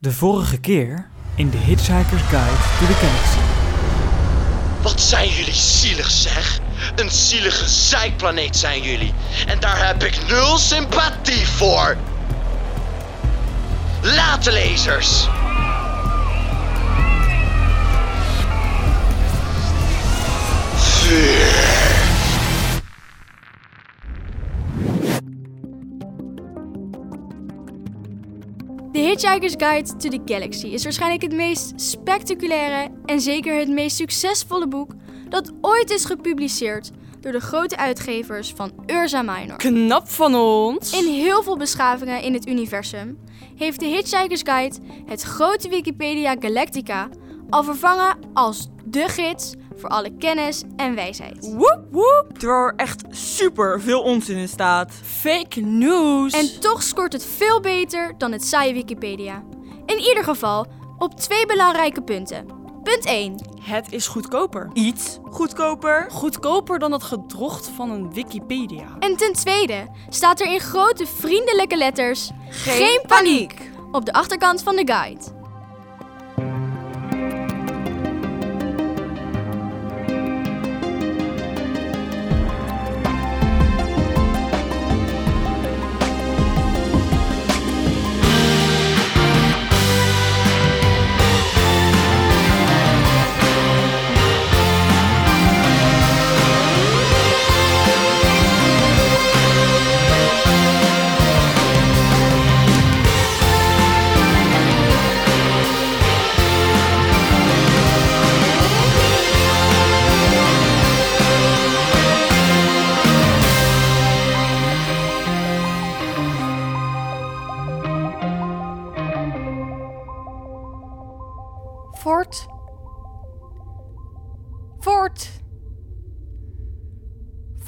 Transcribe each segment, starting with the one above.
De vorige keer in The Hitchhiker's Guide to the Galaxy. Wat zijn jullie zielig zeg? Een zielige zeikplaneet zijn jullie. En daar heb ik nul sympathie voor. Late lezers. Hitchhiker's Guide to the Galaxy is waarschijnlijk het meest spectaculaire en zeker het meest succesvolle boek dat ooit is gepubliceerd door de grote uitgevers van Urza Minor. Knap van ons. In heel veel beschavingen in het universum heeft de Hitchhiker's Guide het grote Wikipedia Galactica al vervangen als de gids voor alle kennis en wijsheid. Woep woep. Terwijl er echt super veel onzin in staat. Fake news. En toch scoort het veel beter dan het saaie Wikipedia. In ieder geval op twee belangrijke punten. Punt 1. het is goedkoper. Iets goedkoper. Goedkoper dan het gedrocht van een Wikipedia. En ten tweede staat er in grote vriendelijke letters Geen paniek. op de achterkant van de guide.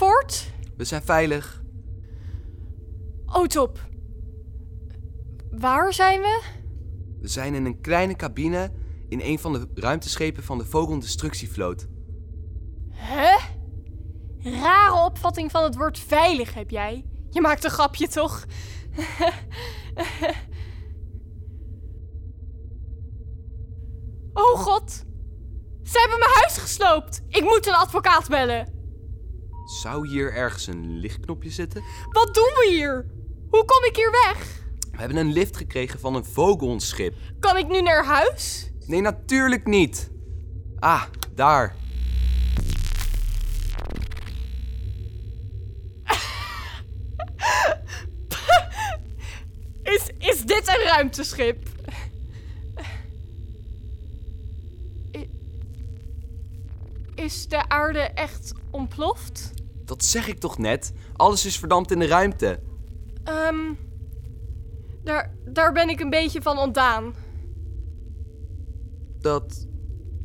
Fort? We zijn veilig. Oh, top. Waar zijn we? We zijn in een kleine cabine in een van de ruimteschepen van de Vogeldestructievloot. Hè? Rare opvatting van het woord veilig heb jij. Je maakt een grapje, toch? oh god. Ze hebben mijn huis gesloopt. Ik moet een advocaat bellen. Zou hier ergens een lichtknopje zitten? Wat doen we hier? Hoe kom ik hier weg? We hebben een lift gekregen van een Vogelschip. Kan ik nu naar huis? Nee, natuurlijk niet. Ah, daar. Is, is dit een ruimteschip? Is de aarde echt ontploft? Dat zeg ik toch net? Alles is verdampt in de ruimte. Ehm. daar, daar ben ik een beetje van ontdaan. Dat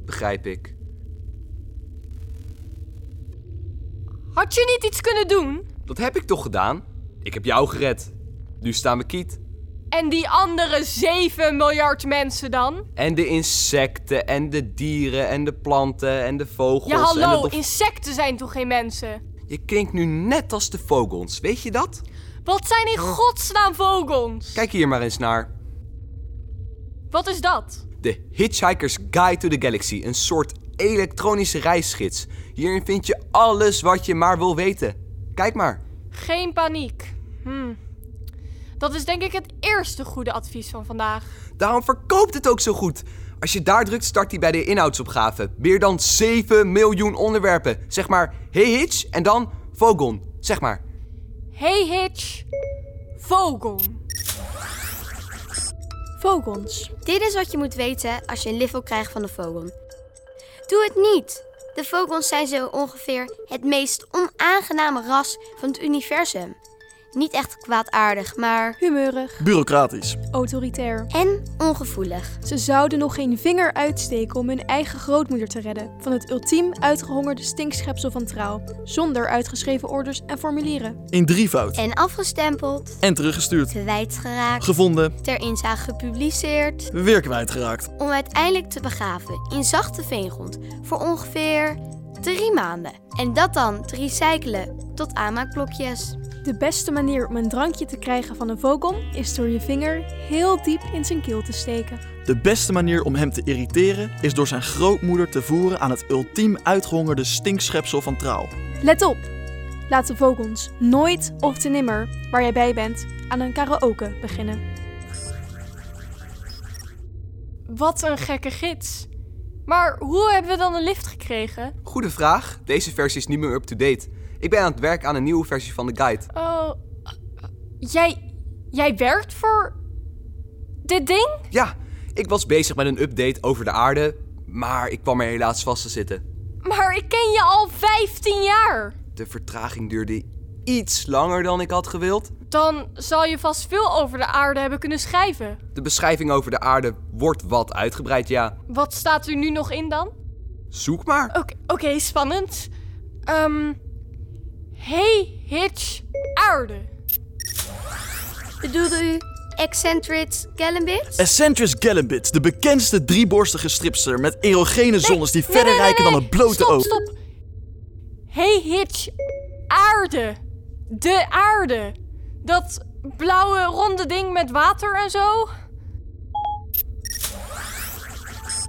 begrijp ik. Had je niet iets kunnen doen? Dat heb ik toch gedaan? Ik heb jou gered. Nu staan we kiet. En die andere 7 miljard mensen dan? En de insecten, en de dieren, en de planten, en de vogels. Ja, en hallo, de dof- insecten zijn toch geen mensen? Je klinkt nu net als de vogels, weet je dat? Wat zijn in godsnaam vogels? Kijk hier maar eens naar. Wat is dat? De Hitchhiker's Guide to the Galaxy, een soort elektronische reisgids. Hierin vind je alles wat je maar wil weten. Kijk maar. Geen paniek. Hm. Dat is denk ik het eerste goede advies van vandaag. Daarom verkoopt het ook zo goed. Als je daar drukt, start hij bij de inhoudsopgave. Meer dan 7 miljoen onderwerpen. Zeg maar Hey Hitch en dan Vogon. Zeg maar. Hey Hitch. Vogel. Vogons. Dit is wat je moet weten als je een lift wil krijgen van de vogel. Doe het niet. De vogels zijn zo ongeveer het meest onaangename ras van het universum. Niet echt kwaadaardig, maar Humeurig, Bureaucratisch. autoritair. en ongevoelig. Ze zouden nog geen vinger uitsteken om hun eigen grootmoeder te redden van het ultiem uitgehongerde stinkschepsel van trouw, zonder uitgeschreven orders en formulieren. In drievoud. En afgestempeld, En teruggestuurd. kwijtgeraakt, Gevonden. ter inzage gepubliceerd, Weer kwijtgeraakt. om uiteindelijk te begraven in zachte veengrond voor ongeveer drie maanden. En dat dan te recyclen tot aanmaakblokjes. De beste manier om een drankje te krijgen van een Vogon is door je vinger heel diep in zijn keel te steken. De beste manier om hem te irriteren is door zijn grootmoeder te voeren aan het ultiem uitgehongerde stinkschepsel van trouw. Let op! Laat de Vogons nooit of te nimmer, waar jij bij bent, aan een karaoke beginnen. Wat een gekke gids. Maar hoe hebben we dan een lift gekregen? Goede vraag. Deze versie is niet meer up-to-date. Ik ben aan het werk aan een nieuwe versie van de guide. Oh, jij, jij werkt voor dit ding? Ja, ik was bezig met een update over de aarde, maar ik kwam er helaas vast te zitten. Maar ik ken je al 15 jaar. De vertraging duurde iets langer dan ik had gewild. Dan zal je vast veel over de aarde hebben kunnen schrijven. De beschrijving over de aarde wordt wat uitgebreid, ja. Wat staat er nu nog in dan? Zoek maar. Oké, spannend. Ehm. Hey, Hitch, aarde. Bedoelde u Eccentric Gallambit? Eccentric Gallambit, de bekendste drieborstige stripster met erogene zonnes die Nee, verder nee, nee, reiken dan nee. het blote stop, oog. Stop, Hey, Hitch, aarde. De aarde. Dat blauwe ronde ding met water en zo.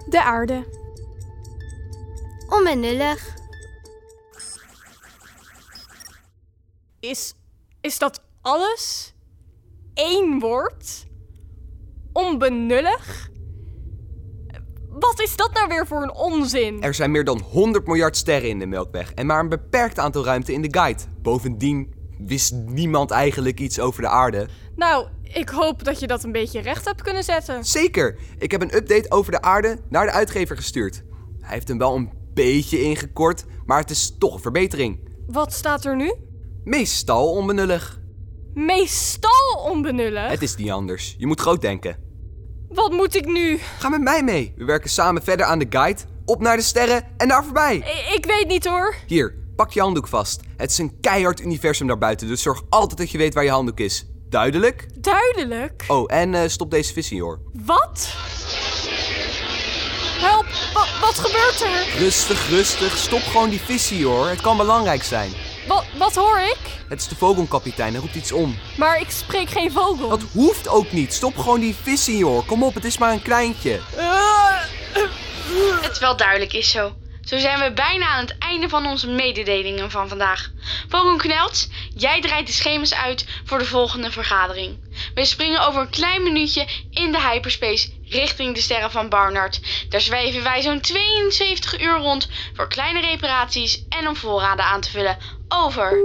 De aarde. Onbenullig. Is, is dat alles? Eén woord? Onbenullig? Wat is dat nou weer voor een onzin? Er zijn meer dan 100 miljard sterren in de Melkweg en maar een beperkt aantal ruimte in de guide. Bovendien wist niemand eigenlijk iets over de aarde. Nou, ik hoop dat je dat een beetje recht hebt kunnen zetten. Zeker, ik heb een update over de aarde naar de uitgever gestuurd. Hij heeft hem wel een beetje ingekort, maar het is toch een verbetering. Wat staat er nu? Meestal onbenullig. Meestal onbenullig. Het is niet anders. Je moet groot denken. Wat moet ik nu? Ga met mij mee. We werken samen verder aan de guide. Op naar de sterren en daar voorbij. I- ik weet niet hoor. Hier, pak je handdoek vast. Het is een keihard universum daarbuiten, dus zorg altijd dat je weet waar je handdoek is. Duidelijk? Duidelijk. Oh, en eh, stop deze vis in, hoor. Wat? Help, wa- wat gebeurt er? Rustig, rustig. Stop gewoon die visie, hoor. Het kan belangrijk zijn. Wat, wat hoor ik? Het is de vogelkapitein, hij roept iets om. Maar ik spreek geen vogel. Dat hoeft ook niet. Stop gewoon die visie, hoor. Kom op, het is maar een kleintje. Het wel duidelijk is zo. Zo zijn we bijna aan het einde van onze mededelingen van vandaag. Vogelknelt, Knelt, jij draait de schema's uit voor de volgende vergadering. We springen over een klein minuutje in de hyperspace richting de sterren van Barnard. Daar zweven wij zo'n 72 uur rond voor kleine reparaties en om voorraden aan te vullen. Over.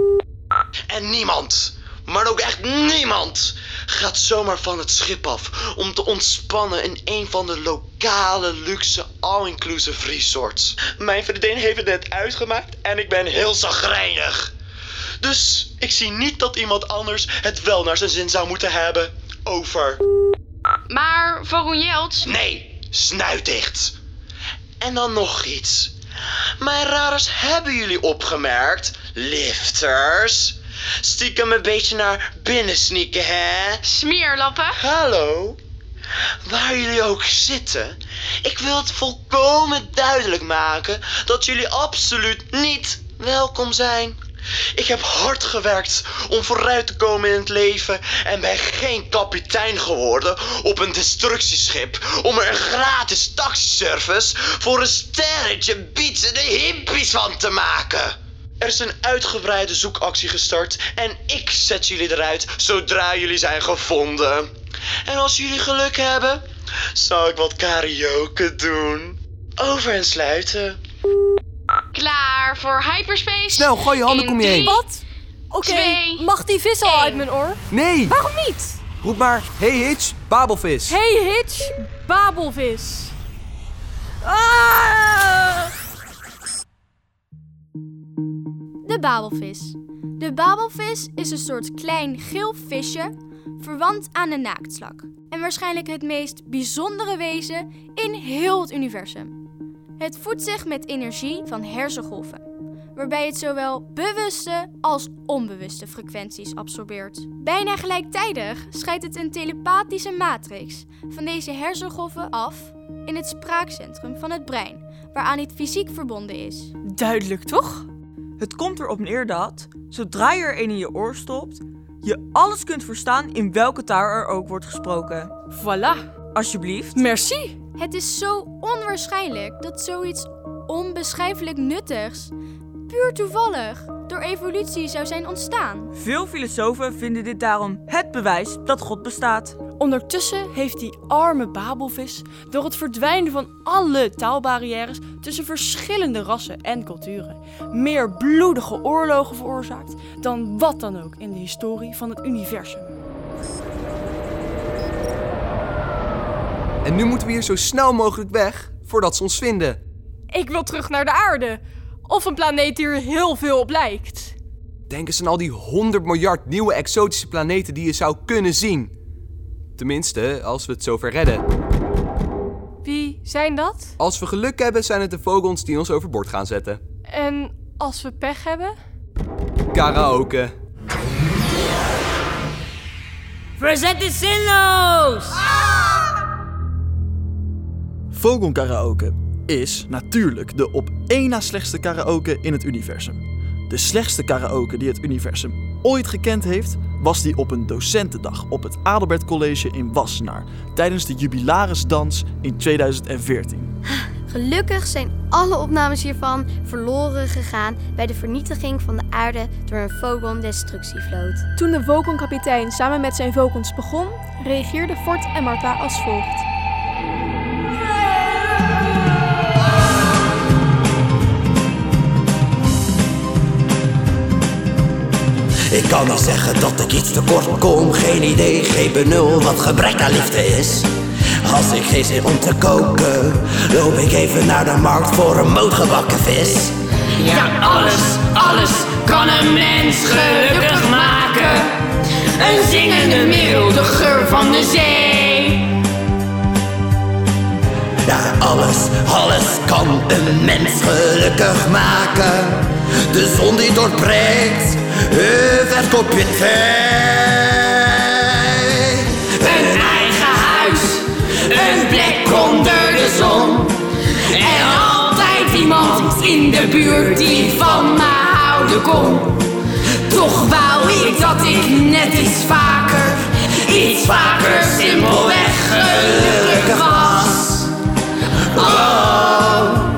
En niemand, maar ook echt niemand, gaat zomaar van het schip af om te ontspannen in een van de lokale luxe all-inclusive resorts. Mijn vriendin heeft het net uitgemaakt en ik ben heel zagrijnig. Dus ik zie niet dat iemand anders het wel naar zijn zin zou moeten hebben. Over. Maar Vogelknelt, Nee, snuit dicht. En dan nog iets. Mijn radars hebben jullie opgemerkt, lifters. Stiekem een beetje naar binnen sneaken, hè? smeerlappen. Hallo? Waar jullie ook zitten, ik wil het volkomen duidelijk maken dat jullie absoluut niet welkom zijn. Ik heb hard gewerkt om vooruit te komen in het leven en ben geen kapitein geworden op een destructieschip om er een gratis taxiservice voor een sterretje bietsende hippies van te maken. Er is een uitgebreide zoekactie gestart en ik zet jullie eruit zodra jullie zijn gevonden. En als jullie geluk hebben, zal ik wat karaoke doen. Over en sluiten. Klaar voor hyperspace. Snel, gooi je handen In om je heen. Wat? Oké, Twee, mag die vis al één. uit mijn oor? Nee! Waarom niet? Roep maar, hey Hitch, babelvis. Hey Hitch, babelvis. Ah! De babelvis. De babelvis is een soort klein geel visje, verwant aan de naaktslak. En waarschijnlijk het meest bijzondere wezen in heel het universum. Het voedt zich met energie van hersengolven, waarbij het zowel bewuste als onbewuste frequenties absorbeert. Bijna gelijktijdig scheidt het een telepathische matrix van deze hersengolven af in het spraakcentrum van het brein, waaraan het fysiek verbonden is. Duidelijk toch? Het komt erop neer dat, zodra je er een in je oor stopt, je alles kunt verstaan in welke taal er ook wordt gesproken. Voilà. Alsjeblieft. Merci. Het is zo onwaarschijnlijk dat zoiets onbeschrijfelijk nuttigs, puur toevallig, door evolutie zou zijn ontstaan. Veel filosofen vinden dit daarom het bewijs dat God bestaat. Ondertussen heeft die arme Babelvis door het verdwijnen van alle taalbarrières tussen verschillende rassen en culturen meer bloedige oorlogen veroorzaakt dan wat dan ook in de historie van het universum. En nu moeten we hier zo snel mogelijk weg voordat ze ons vinden. Ik wil terug naar de aarde. Of een planeet die er heel veel op lijkt. Denk eens aan al die 100 miljard nieuwe exotische planeten die je zou kunnen zien. Tenminste, als we het zover redden. Wie zijn dat? Als we geluk hebben, zijn het de vogels die ons overboord gaan zetten. En als we pech hebben? Karaoke. Verzet is zinloos! Vogon karaoke is natuurlijk de op één na slechtste karaoke in het universum. De slechtste karaoke die het universum ooit gekend heeft, was die op een docentendag op het Adelbert College in Wassenaar tijdens de jubilarisdans in 2014. Gelukkig zijn alle opnames hiervan verloren gegaan bij de vernietiging van de aarde door een Vogon-destructievloot. Toen de Vogon-kapitein samen met zijn Vogons begon, reageerden Fort en Marta als volgt. Ik kan niet zeggen dat ik iets tekort kom. Geen idee, geen benul wat gebrek aan liefde is. Als ik geen zin om te koken, loop ik even naar de markt voor een mootgebakken vis. Ja, alles, alles kan een mens gelukkig maken. Een zingende merel, de geur van de zee. Ja, alles, alles kan een mens gelukkig maken. De zon die doorbreekt, het kopje thee. Een eigen huis, een plek onder de zon. En altijd iemand in de buurt die van me houden kon. Toch wou ik dat ik net iets vaker, iets vaker simpelweg gelukkig was. Oh.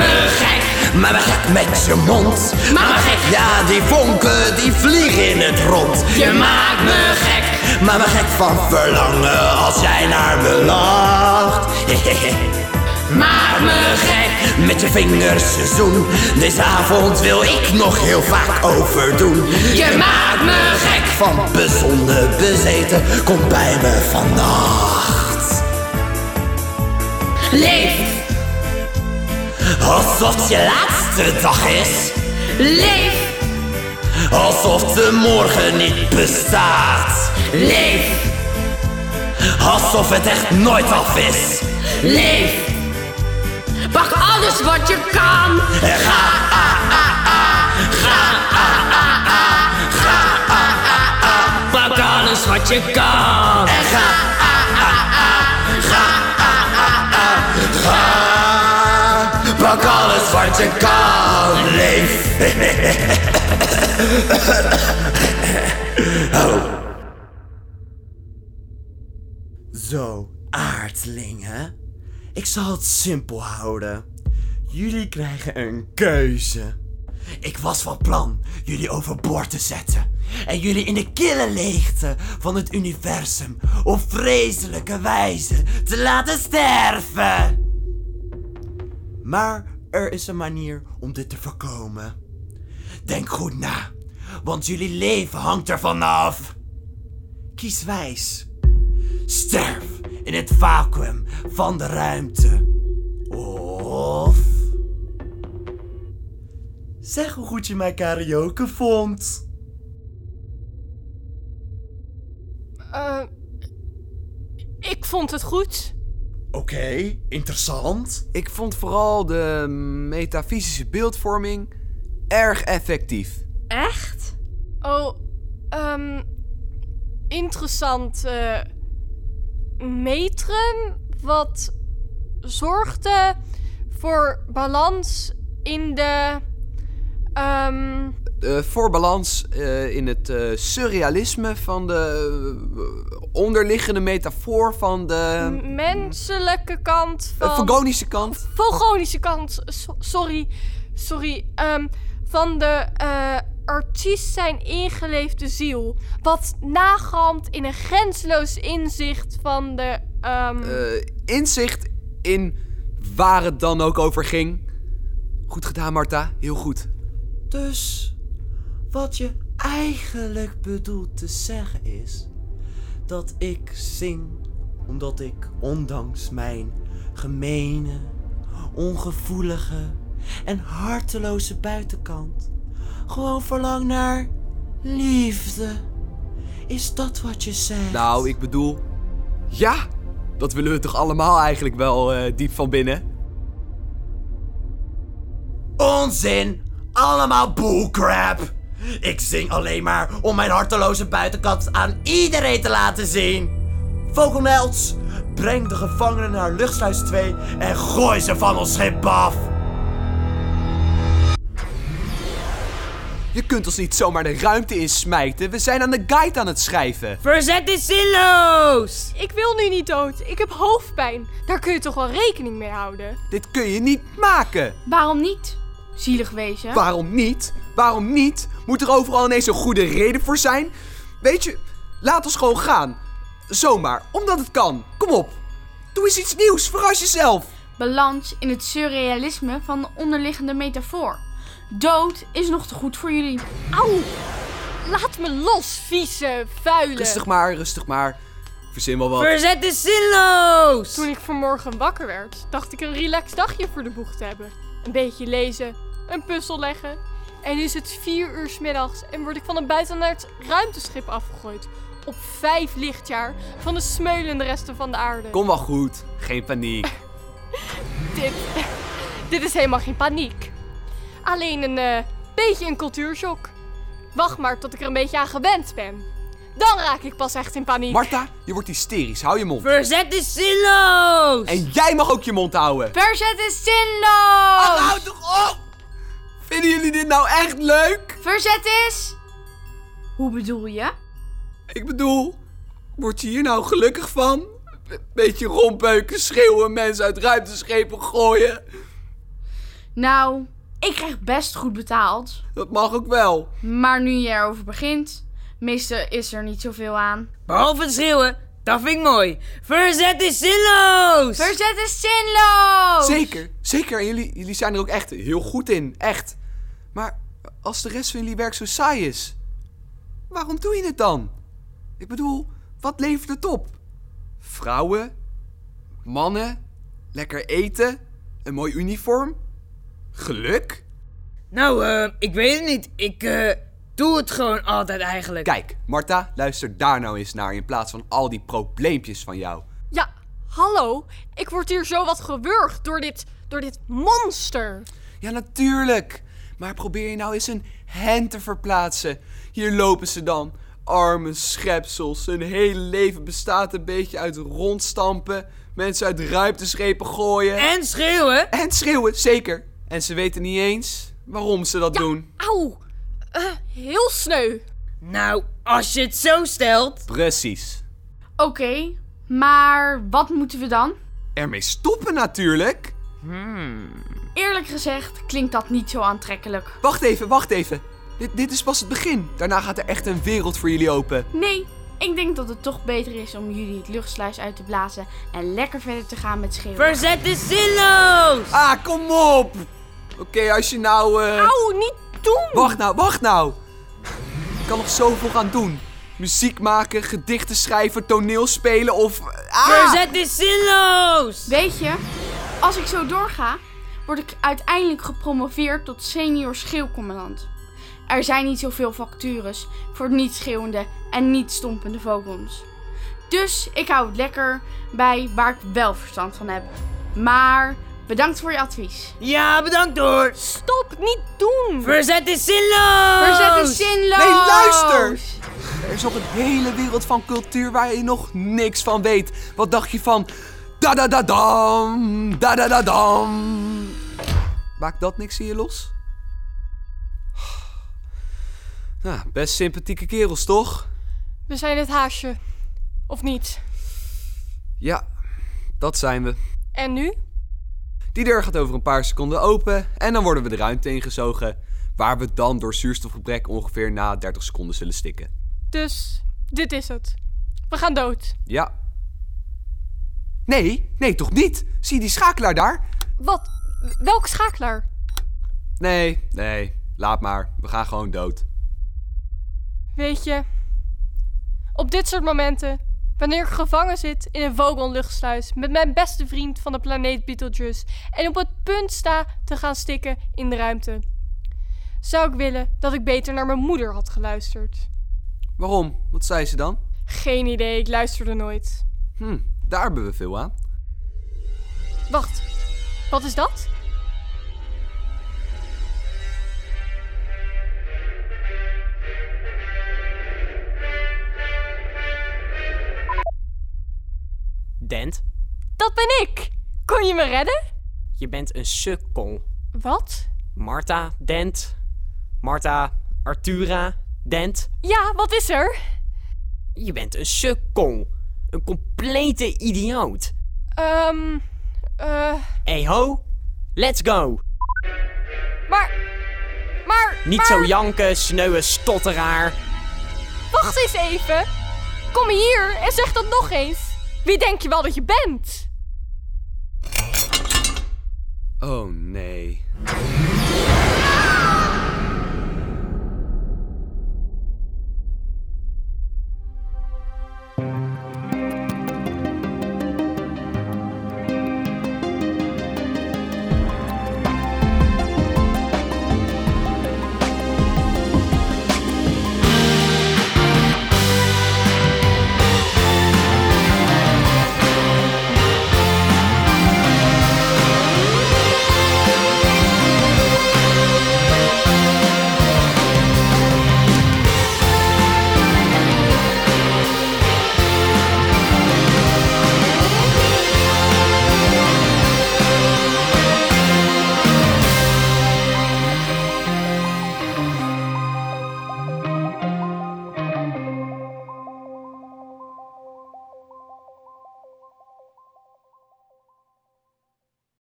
Me gek, maar me gek met je mond. Maak me gek. Ja, die vonken die vliegen in het rond. Je maakt me gek. Maar me gek van verlangen als jij naar me lacht. Maak me gek. Met je vingers zoen. Deze avond wil ik nog heel vaak overdoen. Je maakt me gek. Van bezonnen bezeten, kom bij me vannacht. Leef, Alsof het je laatste dag is. leef, Alsof de morgen niet bestaat. leef, Alsof het echt nooit af is. leef. Pak alles wat je kan. En ga, ah, ga, ga. Pak alles wat je kan. En ga, kan, leef. oh. Zo, aardlingen. Ik zal het simpel houden. Jullie krijgen een keuze. Ik was van plan jullie overboord te zetten. En jullie in de kille leegte van het universum op vreselijke wijze te laten sterven. Maar er is een manier om dit te voorkomen. Denk goed na, want jullie leven hangt ervan af. Kies wijs. Sterf in het vacuüm van de ruimte. Of. Zeg hoe goed je mijn karaoke vond. Eh, ik vond het goed. Oké, interessant. Ik vond vooral de metafysische beeldvorming erg effectief. Echt? Oh, ehm. interessant. eh metrum wat zorgde voor balans in de. ehm, Eh, voor balans eh, in het eh, surrealisme van de eh, onderliggende metafoor van de menselijke kant eh, van. vogonische kant. Vogonische kant. So- sorry. Sorry. ehm, van de eh, artiest zijn ingeleefde ziel. Wat nagalmt in een grenzeloos inzicht van de. ehm, Eh, inzicht in waar het dan ook over ging. Goed gedaan, Marta. Heel goed. Dus wat je eigenlijk bedoelt te zeggen is dat ik zing omdat ik ondanks mijn gemene, ongevoelige en harteloze buitenkant gewoon verlang naar liefde. Is dat wat je zegt? Nou, ik bedoel... Ja, dat willen we toch allemaal eigenlijk wel eh, diep van binnen? Onzin! Allemaal bullcrap! Ik zing alleen maar om mijn harteloze buitenkant aan iedereen te laten zien. Vogelnels, breng de gevangenen naar Luchtsluis 2 en gooi ze van ons schip af. Je kunt ons niet zomaar de ruimte insmijten. We zijn aan de guide aan het schrijven. Verzet is zinloos! Ik wil nu niet dood. Ik heb hoofdpijn. Daar kun je toch wel rekening mee houden? Dit kun je niet maken. Waarom niet? Zielig wezen. Waarom niet? Waarom niet? Moet er overal ineens een goede reden voor zijn? Weet je, laat ons gewoon gaan. Zomaar, omdat het kan. Kom op. Doe eens iets nieuws. Verras jezelf. Balans in het surrealisme van de onderliggende metafoor. Dood is nog te goed voor jullie. Auw! Laat me los, vieze, vuile. Rustig maar, rustig maar. Verzin wel wat. Verzet is zinloos! Toen ik vanmorgen wakker werd, dacht ik een relaxed dagje voor de boeg te hebben. Een beetje lezen, een puzzel leggen. En nu is het vier uur 's middags en word ik van een buitenaard ruimteschip afgegooid. Op vijf lichtjaar van de smeulende resten van de aarde. Kom wel goed. Geen paniek. Dit, dit is helemaal geen paniek. Alleen een eh, beetje een cultuurshock. Wacht maar tot ik er een beetje aan gewend ben. Dan raak ik pas echt in paniek. Marta, je wordt hysterisch. Hou je mond. Verzet is zinloos! En jij mag ook je mond houden. Verzet is zinloos! Ach, hou toch op! Vinden jullie dit nou echt leuk? Verzet is... Hoe bedoel je? Ik bedoel, word je hier nou gelukkig van? Beetje rondbeuken, schreeuwen, mensen uit ruimteschepen gooien. Nou, ik krijg best goed betaald. Dat mag ook wel. Maar nu je erover begint, meestal is er niet zoveel aan. Behalve het schreeuwen, dat vind ik mooi. Verzet is zinloos! Verzet is zinloos! Zeker, zeker. En jullie, jullie zijn er ook echt heel goed in. Echt. Maar als de rest van jullie werk zo saai is, waarom doe je het dan? Ik bedoel, wat levert het op? Vrouwen? Mannen? Lekker eten? Een mooi uniform? Geluk? Nou, eh, ik weet het niet. Ik eh, doe het gewoon altijd eigenlijk. Kijk, Marta, luister daar nou eens naar in plaats van al die probleempjes van jou. Ja, hallo. Ik word hier zo wat gewurgd door dit, door dit monster. Ja, natuurlijk. Maar probeer je nou eens een hen te verplaatsen. Hier lopen ze dan. Arme schepsels. Hun hele leven bestaat een beetje uit rondstampen. Mensen uit ruimteschepen gooien. En schreeuwen. En schreeuwen, zeker. En ze weten niet eens waarom ze dat doen. Auw. Eh, heel sneu. Nou, als je het zo stelt. Precies. Oké, maar wat moeten we dan? Ermee stoppen natuurlijk. Eerlijk gezegd klinkt dat niet zo aantrekkelijk. Wacht even, wacht even. Dit, dit is pas het begin. Daarna gaat er echt een wereld voor jullie open. Nee, ik denk dat het toch beter is om jullie het luchtsluis uit te blazen en lekker verder te gaan met schreeuwen. Verzet is zinloos! Ah, kom op! Oké, als je nou... eh, Auw, niet doen. Wacht nou, wacht nou! Ik kan nog zoveel gaan doen. Muziek maken, gedichten schrijven, toneel spelen of... Ah! Verzet is zinloos! Weet je, als ik zo doorga, word ik uiteindelijk gepromoveerd tot senior schreeuwcommandant. Er zijn niet zoveel vacatures voor niet schreeuwende en niet stompende vogels. Dus ik hou het lekker bij waar ik wel verstand van heb. Maar bedankt voor je advies. Ja, bedankt hoor! Stop, niet doen. Verzet is zinloos! Verzet is zinloos! Nee, luister! Er is nog een hele wereld van cultuur waar je nog niks van weet. Wat dacht je van Da da da dam, da da da dam. Maakt dat niks in je los? Nou, best sympathieke kerels, toch? We zijn het haasje. Of niet? Ja, dat zijn we. En nu? Die deur gaat over een paar seconden open en dan worden we de ruimte ingezogen, waar we dan door zuurstofgebrek ongeveer na 30 seconden zullen stikken. Dus, dit is het. We gaan dood. Ja. Nee, nee, toch niet? Zie je die schakelaar daar? Wat? Welke schakelaar? Nee, nee, laat maar. We gaan gewoon dood. Weet je, op dit soort momenten, wanneer ik gevangen zit in een Vogon-luchtsluis met mijn beste vriend van de planeet Beetlejuice en op het punt sta te gaan stikken in de ruimte, zou ik willen dat ik beter naar mijn moeder had geluisterd. Waarom? Wat zei ze dan? Geen idee, ik luisterde nooit. Hm, daar hebben we veel aan. Wacht, wat is dat? Dent, Dat ben ik! Kon je me redden? je bent een sukkel. Wat? Marta, Dent. Marta, Artura, Dent. Ja, wat is er? Je bent een sukkel. Een complete idioot. Ehm, eh, Hey ho, let's go. maar, maar, Niet maar- zo janken, sneuwe stotteraar. Wacht eens even. Kom hier en zeg dat nog eens. Wie denk je wel dat je bent? Oh nee.